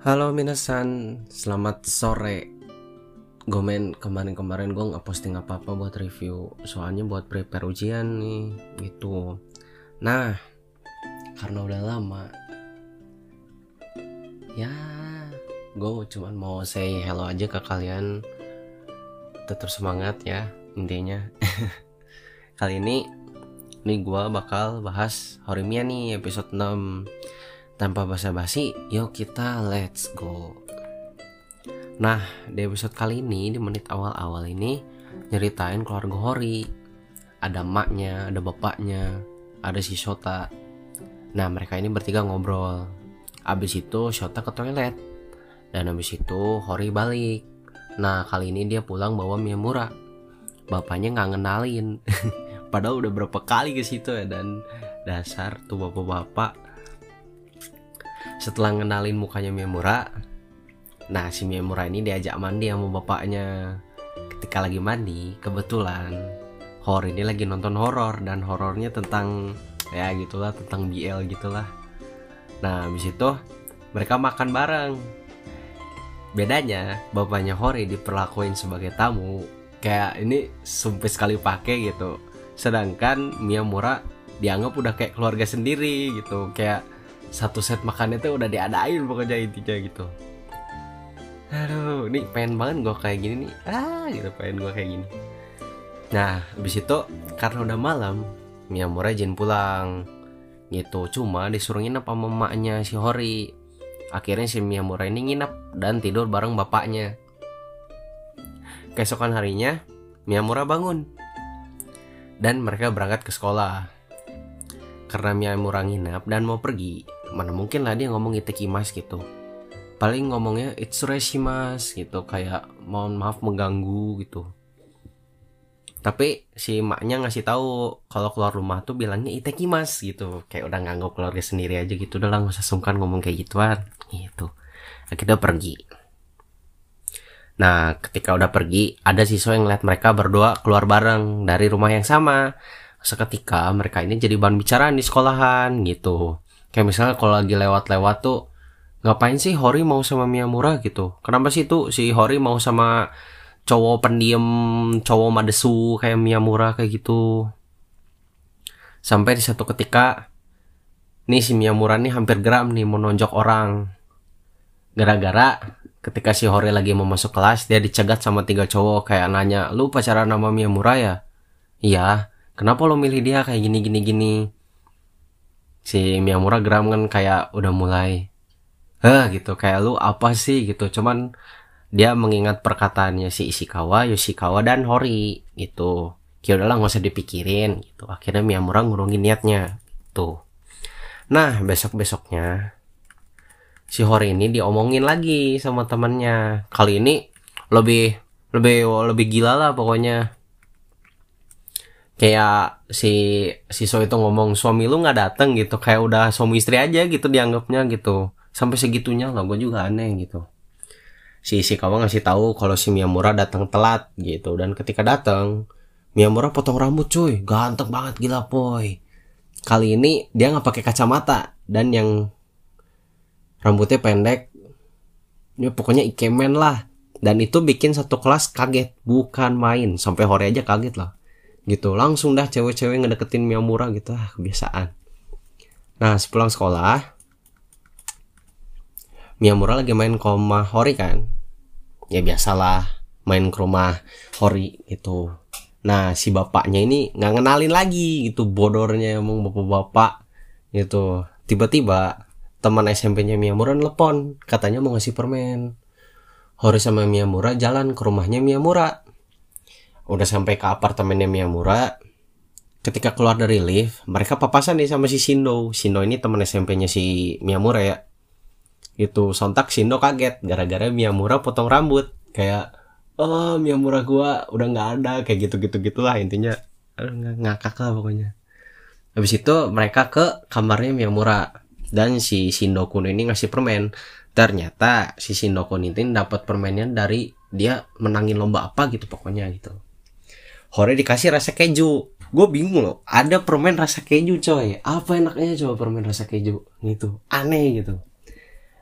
Halo minasan, selamat sore. Gomen kemarin-kemarin gue nggak posting apa-apa buat review, soalnya buat prepare ujian nih, gitu. Nah, karena udah lama, ya, gue cuman mau say hello aja ke kalian. Tetap semangat ya, intinya. Kali ini, nih gue bakal bahas Horimiya nih episode 6 tanpa basa-basi, yuk kita let's go. Nah, di episode kali ini, di menit awal-awal ini, nyeritain keluarga Hori. Ada maknya, ada bapaknya, ada si Shota. Nah, mereka ini bertiga ngobrol. Abis itu Shota ke toilet. Dan abis itu Hori balik. Nah, kali ini dia pulang bawa Miyamura. Bapaknya nggak ngenalin. Padahal udah berapa kali ke situ ya dan dasar tuh bapak-bapak setelah ngenalin mukanya Miyamura nah si Miyamura ini diajak mandi sama bapaknya. Ketika lagi mandi kebetulan Hor ini lagi nonton horor dan horornya tentang ya gitulah tentang BL gitulah. Nah habis itu mereka makan bareng. Bedanya bapaknya Hori diperlakuin sebagai tamu kayak ini sumpah sekali pakai gitu. Sedangkan Miyamura dianggap udah kayak keluarga sendiri gitu kayak satu set makannya tuh udah diadain pokoknya intinya gitu. Aduh ini pengen banget gue kayak gini nih. Ah gitu pengen gue kayak gini. Nah habis itu karena udah malam Miyamura izin pulang. Gitu cuma disuruh nginep sama mamanya si Hori. Akhirnya si Miyamura ini nginep dan tidur bareng bapaknya. Keesokan harinya Miyamura bangun. Dan mereka berangkat ke sekolah. Karena Miyamura nginap dan mau pergi mana mungkin lah dia ngomong itekimas gitu. Paling ngomongnya itsureshimas gitu. Kayak mohon maaf mengganggu gitu. Tapi si maknya ngasih tahu kalau keluar rumah tuh bilangnya itekimas gitu. Kayak udah nganggap keluarga sendiri aja gitu. Udah lah usah sungkan ngomong kayak gituan gitu. Akhirnya pergi. Nah ketika udah pergi ada siswa yang ngeliat mereka berdua keluar bareng dari rumah yang sama. Seketika mereka ini jadi bahan bicaraan di sekolahan gitu kayak misalnya kalau lagi lewat-lewat tuh ngapain sih Hori mau sama Miyamura gitu? Kenapa sih tuh si Hori mau sama cowok pendiam cowok madesu kayak Miyamura kayak gitu? Sampai di satu ketika nih si Miyamura nih hampir geram nih mau nonjok orang. Gara-gara ketika si Hori lagi mau masuk kelas dia dicegat sama tiga cowok kayak nanya lu pacaran sama Miyamura ya? Iya. Kenapa lo milih dia kayak gini gini gini si Miyamura geram kan kayak udah mulai Hah gitu kayak lu apa sih gitu cuman dia mengingat perkataannya si Ishikawa, Yoshikawa dan Hori gitu. Kayak udahlah nggak usah dipikirin gitu. Akhirnya Miyamura ngurungin niatnya tuh. Nah besok besoknya si Hori ini diomongin lagi sama temannya. Kali ini lebih lebih lebih gila lah pokoknya kayak si siswa itu ngomong suami lu nggak dateng gitu. Kayak udah suami istri aja gitu dianggapnya gitu. Sampai segitunya lah gue juga aneh gitu. Si si kawan ngasih tahu kalau si Miyamura datang telat gitu. Dan ketika datang Miyamura potong rambut cuy. Ganteng banget gila boy. Kali ini dia nggak pakai kacamata. Dan yang rambutnya pendek ya pokoknya ikemen lah. Dan itu bikin satu kelas kaget. Bukan main. Sampai hore aja kaget lah gitu. Langsung dah cewek-cewek ngedeketin Miyamura gitu. Ah kebiasaan. Nah sepulang sekolah Miyamura lagi main ke rumah Hori kan? Ya biasalah main ke rumah Hori gitu. Nah si bapaknya ini nggak ngenalin lagi gitu bodornya emang bapak-bapak gitu. Tiba-tiba teman SMP-nya Miyamura nelpon katanya mau ngasih permen. Hori sama Miyamura jalan ke rumahnya Miyamura udah sampai ke apartemennya Miyamura ketika keluar dari lift mereka papasan nih sama si Shindo. Shindo ini teman SMP-nya si Miyamura ya. Itu sontak Shindo kaget gara-gara Miyamura potong rambut. Kayak oh Miyamura gua udah nggak ada kayak gitu gitu gitulah intinya. Ngakak lah pokoknya. Habis itu mereka ke kamarnya Miyamura dan si Shindo Kun ini ngasih permen. Ternyata si Shindo Kun ini dapat permennya dari dia menangin lomba apa gitu pokoknya gitu Hore dikasih rasa keju. Gue bingung loh ada permen rasa keju coy. Apa enaknya coba permen rasa keju? Gitu. Aneh gitu.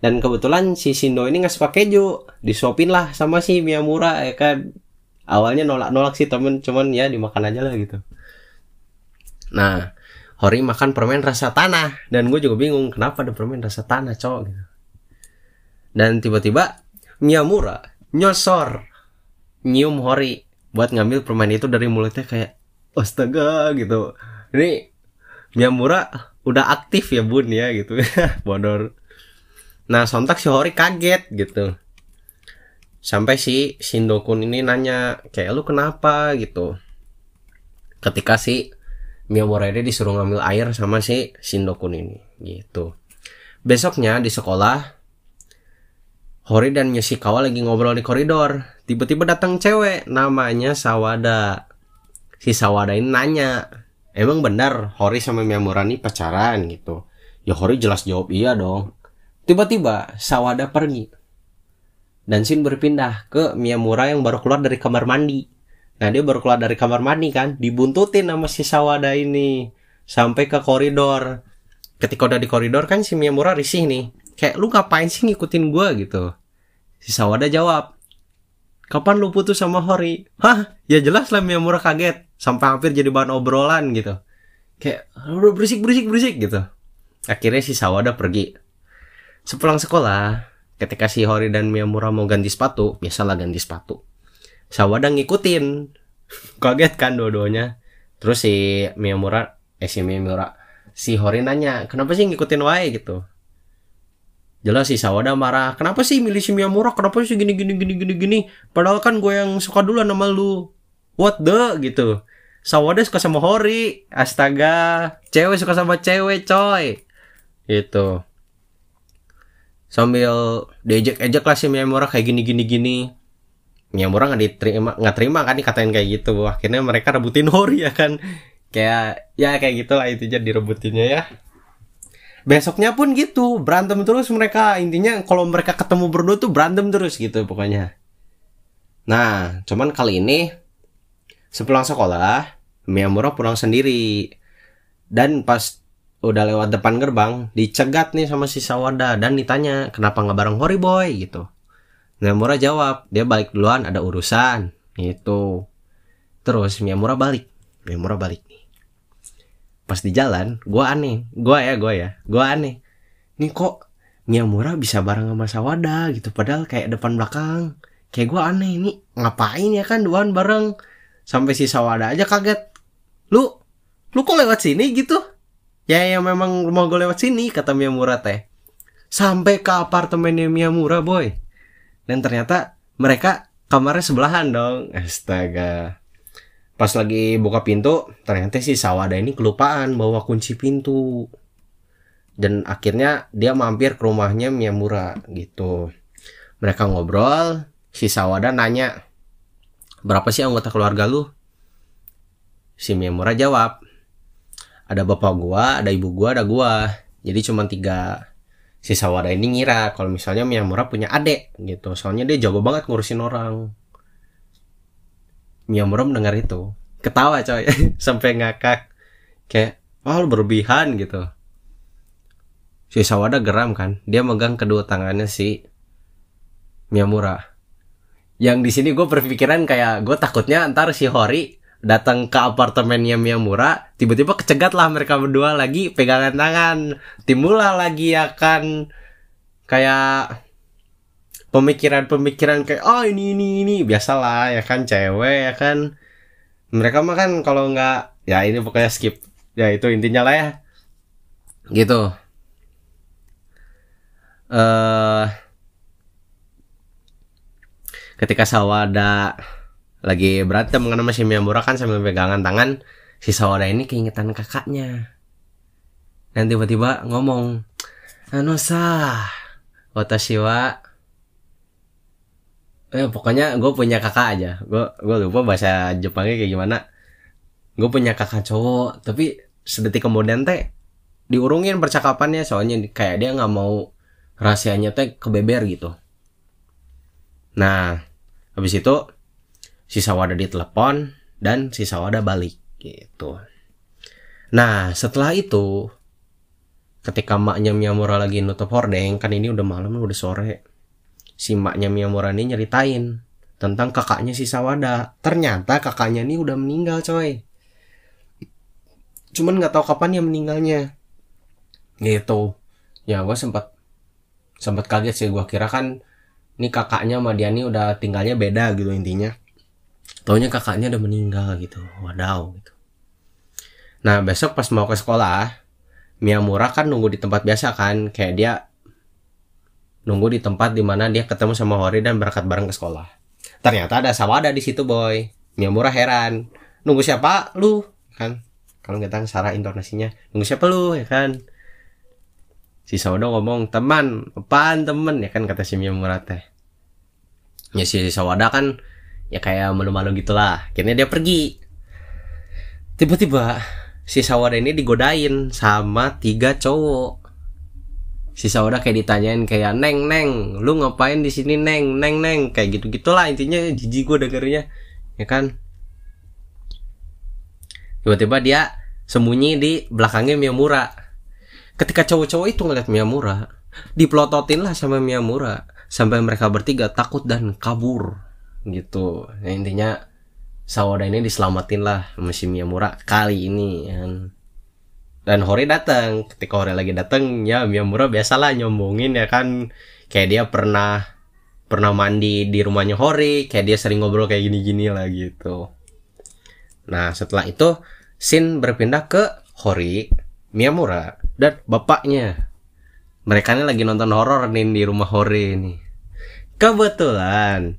Dan kebetulan si Shindo ini nggak suka keju. Disuapin lah sama si Miyamura ya kan. Awalnya nolak-nolak sih temen. Cuman ya dimakan aja lah gitu. Nah Hori makan permen rasa tanah. Dan gue juga bingung kenapa ada permen rasa tanah cowok gitu. Dan tiba-tiba Miyamura nyosor nyium Hori buat ngambil permen itu dari mulutnya kayak astaga gitu. Ini Miyamura udah aktif ya bun ya gitu. Bodor. Nah sontak si Hori kaget gitu. Sampai si Shindokun ini nanya Kayak lu kenapa? gitu. Ketika si Miyamura ini disuruh ngambil air sama si Shindokun ini gitu. Besoknya di sekolah Hori dan Yoshikawa lagi ngobrol di koridor Tiba-tiba datang cewek Namanya Sawada Si Sawada ini nanya Emang benar Hori sama Miyamura ini pacaran gitu Ya Hori jelas jawab iya dong Tiba-tiba Sawada pergi. Dan Shin berpindah ke Miyamura yang baru keluar dari kamar mandi. Nah dia baru keluar dari kamar mandi kan, dibuntutin sama si Sawada ini sampai ke koridor. Ketika udah di koridor kan si Miyamura risih nih. Kayak lu ngapain sih ngikutin gua gitu. Si Sawada jawab, Kapan lu putus sama Hori? Hah? Ya jelas lah Miyamura kaget. Sampai hampir jadi bahan obrolan gitu. Kayak, lu berisik, berisik, berisik gitu. Akhirnya si Sawada pergi. Sepulang sekolah, ketika si Hori dan Miyamura mau ganti sepatu, biasalah ganti sepatu. Sawada ngikutin. Kaget kan dua-duanya. Terus si Miyamura, eh si Miyamura, si Hori nanya, kenapa sih ngikutin Wae gitu? Jelas si Sawada marah, kenapa sih milih si Miyamura, kenapa sih gini gini gini gini gini? Padahal kan gue yang suka duluan sama lu. What the? Gitu. Sawada suka sama Hori, astaga, cewek suka sama cewek coy. Itu sambil diejek-ejek lah si Miyamura kayak gini gini gini. Miyamura nggak diterima nggak terima kan dikatain kayak gitu. Akhirnya mereka rebutin Hori ya kan? Kayak ya kayak gitulah intinya direbutinnya ya besoknya pun gitu berantem terus mereka. Intinya kalau mereka ketemu berdua tuh berantem terus gitu pokoknya. Nah cuman kali ini sepulang sekolah Miyamura pulang sendiri. Dan pas udah lewat depan gerbang dicegat nih sama si Sawada dan ditanya kenapa nggak bareng Hori Boy? gitu. Miyamura jawab dia balik duluan ada urusan. Itu terus Miyamura balik. Miyamura balik pas di jalan gua aneh. Gua ya gua ya. Gua aneh. Nih kok Miyamura bisa bareng sama Sawada gitu padahal kayak depan belakang. Kayak gua aneh ini ngapain ya kan duaan bareng? Sampai si Sawada aja kaget. Lu lu kok lewat sini gitu? Ya yang memang mau gue lewat sini kata Miyamura teh. Sampai ke apartemennya Miyamura boy. Dan ternyata mereka kamarnya sebelahan dong. Astaga pas lagi buka pintu ternyata si Sawada ini kelupaan bawa kunci pintu. Dan akhirnya dia mampir ke rumahnya Miyamura gitu. Mereka ngobrol si Sawada nanya berapa sih anggota keluarga lu? Si Miyamura jawab ada bapak gua ada ibu gua ada gua. Jadi cuma tiga. Si Sawada ini ngira kalau misalnya Miyamura punya adik gitu. Soalnya dia jago banget ngurusin orang Miyamura mendengar itu. Ketawa coy. Sampai ngakak. Kayak oh lu berlebihan gitu. Si Sawada geram kan. Dia megang kedua tangannya si Miyamura. Yang di sini gue berpikiran kayak gue takutnya ntar si Hori datang ke apartemennya Miyamura, tiba-tiba kecegat lah mereka berdua lagi pegangan tangan. Timbullah lagi akan kayak pemikiran-pemikiran kayak oh ini ini ini biasalah ya kan cewek ya kan. Mereka mah kan kalau nggak ya ini pokoknya skip. Ya itu intinya lah ya. Gitu. Eh uh, ketika Sawada lagi berantem dengan si Miyamura kan sambil pegangan tangan si Sawada ini keingetan kakaknya dan tiba-tiba ngomong Anosa Watashi wa eh, pokoknya gue punya kakak aja. Gue gue lupa bahasa Jepangnya kayak gimana. Gue punya kakak cowok tapi sedetik kemudian teh diurungin percakapannya. Soalnya kayak dia nggak mau rahasianya teh kebeber gitu. Nah habis itu si Sawada ditelepon dan si Sawada balik gitu. Nah setelah itu ketika maknya Miyamura lagi nutup hordeng kan ini udah malam udah sore si maknya Miyamura ini nyeritain tentang kakaknya si Sawada. Ternyata kakaknya ini udah meninggal coy. Cuman nggak tahu kapan dia meninggalnya. Gitu. Ya gue sempat sempat kaget sih. Gue kira kan ini kakaknya sama dia ini udah tinggalnya beda gitu intinya. Taunya kakaknya udah meninggal gitu. Wadaw gitu. Nah besok pas mau ke sekolah Miyamura kan nunggu di tempat biasa kan. Kayak dia nunggu di tempat di mana dia ketemu sama Hori dan berangkat bareng ke sekolah. Ternyata ada Sawada di situ boy. Miyamura heran. Nunggu siapa? Lu kan? Kalau kita salah intonasinya nunggu siapa lu ya kan? Si Sawada ngomong teman apaan temen ya kan kata si Miyamura teh. Ya si Sawada kan ya kayak malu-malu gitulah. Akhirnya dia pergi. Tiba-tiba si Sawada ini digodain sama tiga cowok si Sawada kayak ditanyain kayak neng neng lu ngapain di sini? Neng neng neng. Kayak gitu gitulah intinya jijik gue dengernya ya kan? Tiba-tiba dia sembunyi di belakangnya Miyamura. Ketika cowok-cowok itu ngeliat Miyamura dipelototin lah sama Miyamura. Sampai mereka bertiga takut dan kabur gitu. Nah, intinya Sawada ini diselamatin lah sama si Miyamura kali ini ya kan. Dan Hori datang. Ketika Hori lagi datang, ya Miyamura biasalah nyombongin ya kan. Kayak dia pernah pernah mandi di rumahnya Hori, kayak dia sering ngobrol kayak gini-gini lah gitu. Nah, setelah itu Shin berpindah ke Hori, Miyamura dan bapaknya. Mereka ini lagi nonton horor nih di rumah Hori ini. Kebetulan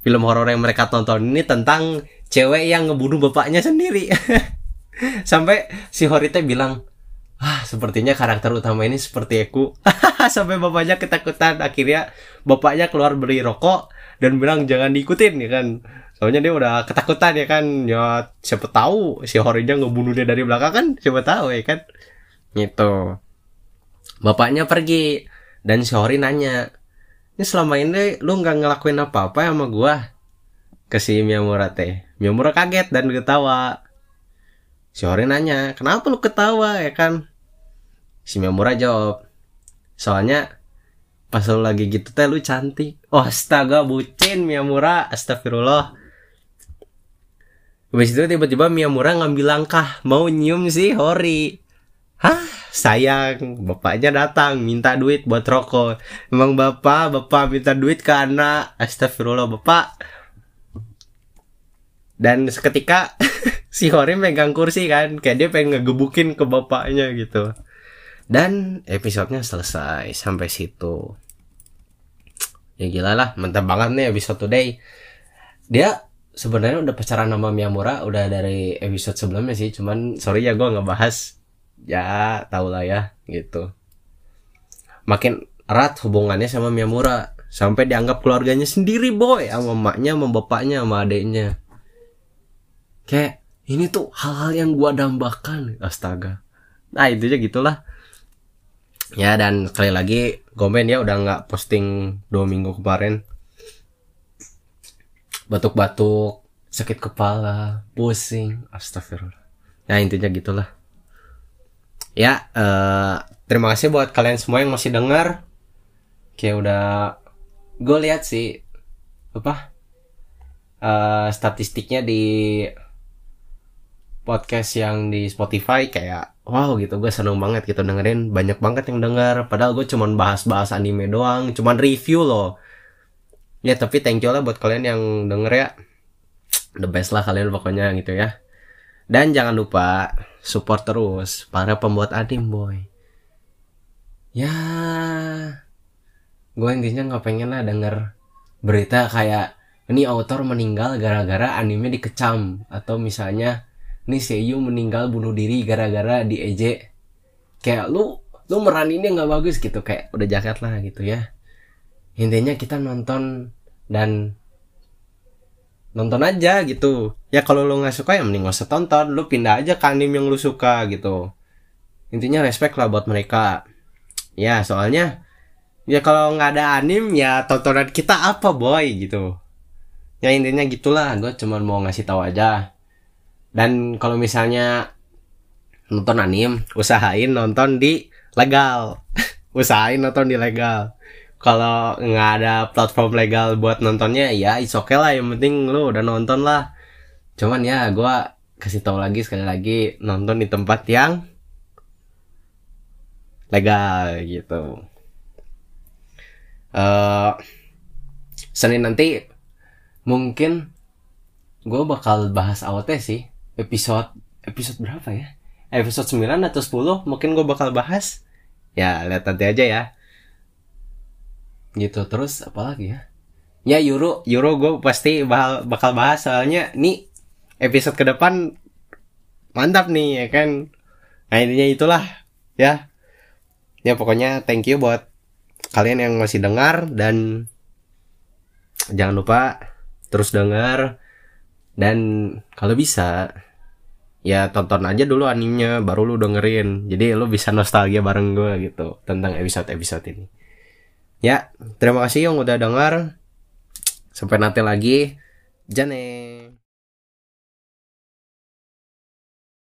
film horor yang mereka tonton ini tentang cewek yang ngebunuh bapaknya sendiri. Sampai si Horite bilang, ah sepertinya karakter utama ini seperti aku. Sampai bapaknya ketakutan. Akhirnya bapaknya keluar beli rokok dan bilang jangan diikutin ya kan. Soalnya dia udah ketakutan ya kan. Ya siapa tahu si Horinya ngebunuh dia dari belakang kan siapa tahu ya kan. Gitu. Bapaknya pergi dan si Hori nanya, ini selama ini lu nggak ngelakuin apa-apa sama gua ke si Miyamura teh Miyamura kaget dan ketawa si Hori nanya kenapa lu ketawa? Ya kan. Si Miyamura jawab soalnya pas lu lagi gitu teh lu cantik. Oh astaga bucin Miyamura astagfirullah. Habis itu tiba-tiba Miyamura ngambil langkah mau nyium si Hori Hah sayang bapaknya datang minta duit buat rokok. Emang bapak bapak minta duit ke anak. Astagfirullah bapak. Dan seketika si Hori megang kursi kan kayak dia pengen ngegebukin ke bapaknya gitu. Dan episodenya selesai sampai situ. Ya gila lah mantap banget nih episode today. Dia sebenarnya udah pacaran sama Miyamura udah dari episode sebelumnya sih cuman sorry ya gue ngebahas ya tau lah ya gitu. Makin erat hubungannya sama Miyamura sampai dianggap keluarganya sendiri boy sama emaknya sama bapaknya sama adiknya kayak ini tuh hal-hal yang gua dambakan. Astaga. Nah itu aja gitulah. Ya dan sekali lagi Gomen ya udah nggak posting dua minggu kemarin. Batuk-batuk sakit kepala pusing astagfirullah. Ya intinya gitulah. Ya uh, terima kasih buat kalian semua yang masih dengar kayak udah gue lihat sih apa uh, statistiknya di podcast yang di Spotify kayak wow gitu. Gue seneng banget gitu dengerin. Banyak banget yang denger. Padahal gue cuman bahas-bahas anime doang. Cuman review loh. Ya tapi thank you lah buat kalian yang denger ya. The best lah kalian pokoknya gitu ya. Dan jangan lupa support terus para pembuat anime boy. Ya. Gue intinya nggak pengen lah denger berita kayak ini autor meninggal gara-gara anime dikecam. Atau misalnya ini Seiyu meninggal bunuh diri gara-gara di EJ kayak lu lu meraninnya nggak bagus gitu. Kayak udah jaket lah gitu ya. Intinya kita nonton dan nonton aja gitu. Ya kalau lo nggak suka ya mending gak usah tonton. Lo pindah aja ke anime yang lo suka gitu. Intinya respect lah buat mereka. Ya soalnya ya kalau nggak ada anime ya tontonan kita apa boy gitu. Ya intinya gitulah. Gue cuma mau ngasih tahu aja dan kalau misalnya nonton anim usahain nonton di legal. Usahain nonton di legal. Kalau nggak ada platform legal buat nontonnya ya is okay lah. Yang penting lu udah nonton lah. Cuman ya gue kasih tahu lagi sekali lagi nonton di tempat yang legal gitu. Uh, Senin nanti mungkin gue bakal bahas AOT sih episode episode berapa ya? Episode 9 atau 10 mungkin gue bakal bahas. Ya lihat nanti aja ya. Gitu terus apa lagi ya? Ya Euro Euro gue pasti bakal bakal bahas soalnya nih episode ke depan mantap nih ya kan? Nah intinya itulah ya. Ya pokoknya thank you buat kalian yang masih dengar dan jangan lupa terus dengar. Dan kalau bisa ya tonton aja dulu animenya baru lu dengerin. Jadi lu bisa nostalgia bareng gue gitu tentang episode episode ini. Ya terima kasih yang udah denger. Sampai nanti lagi. Jane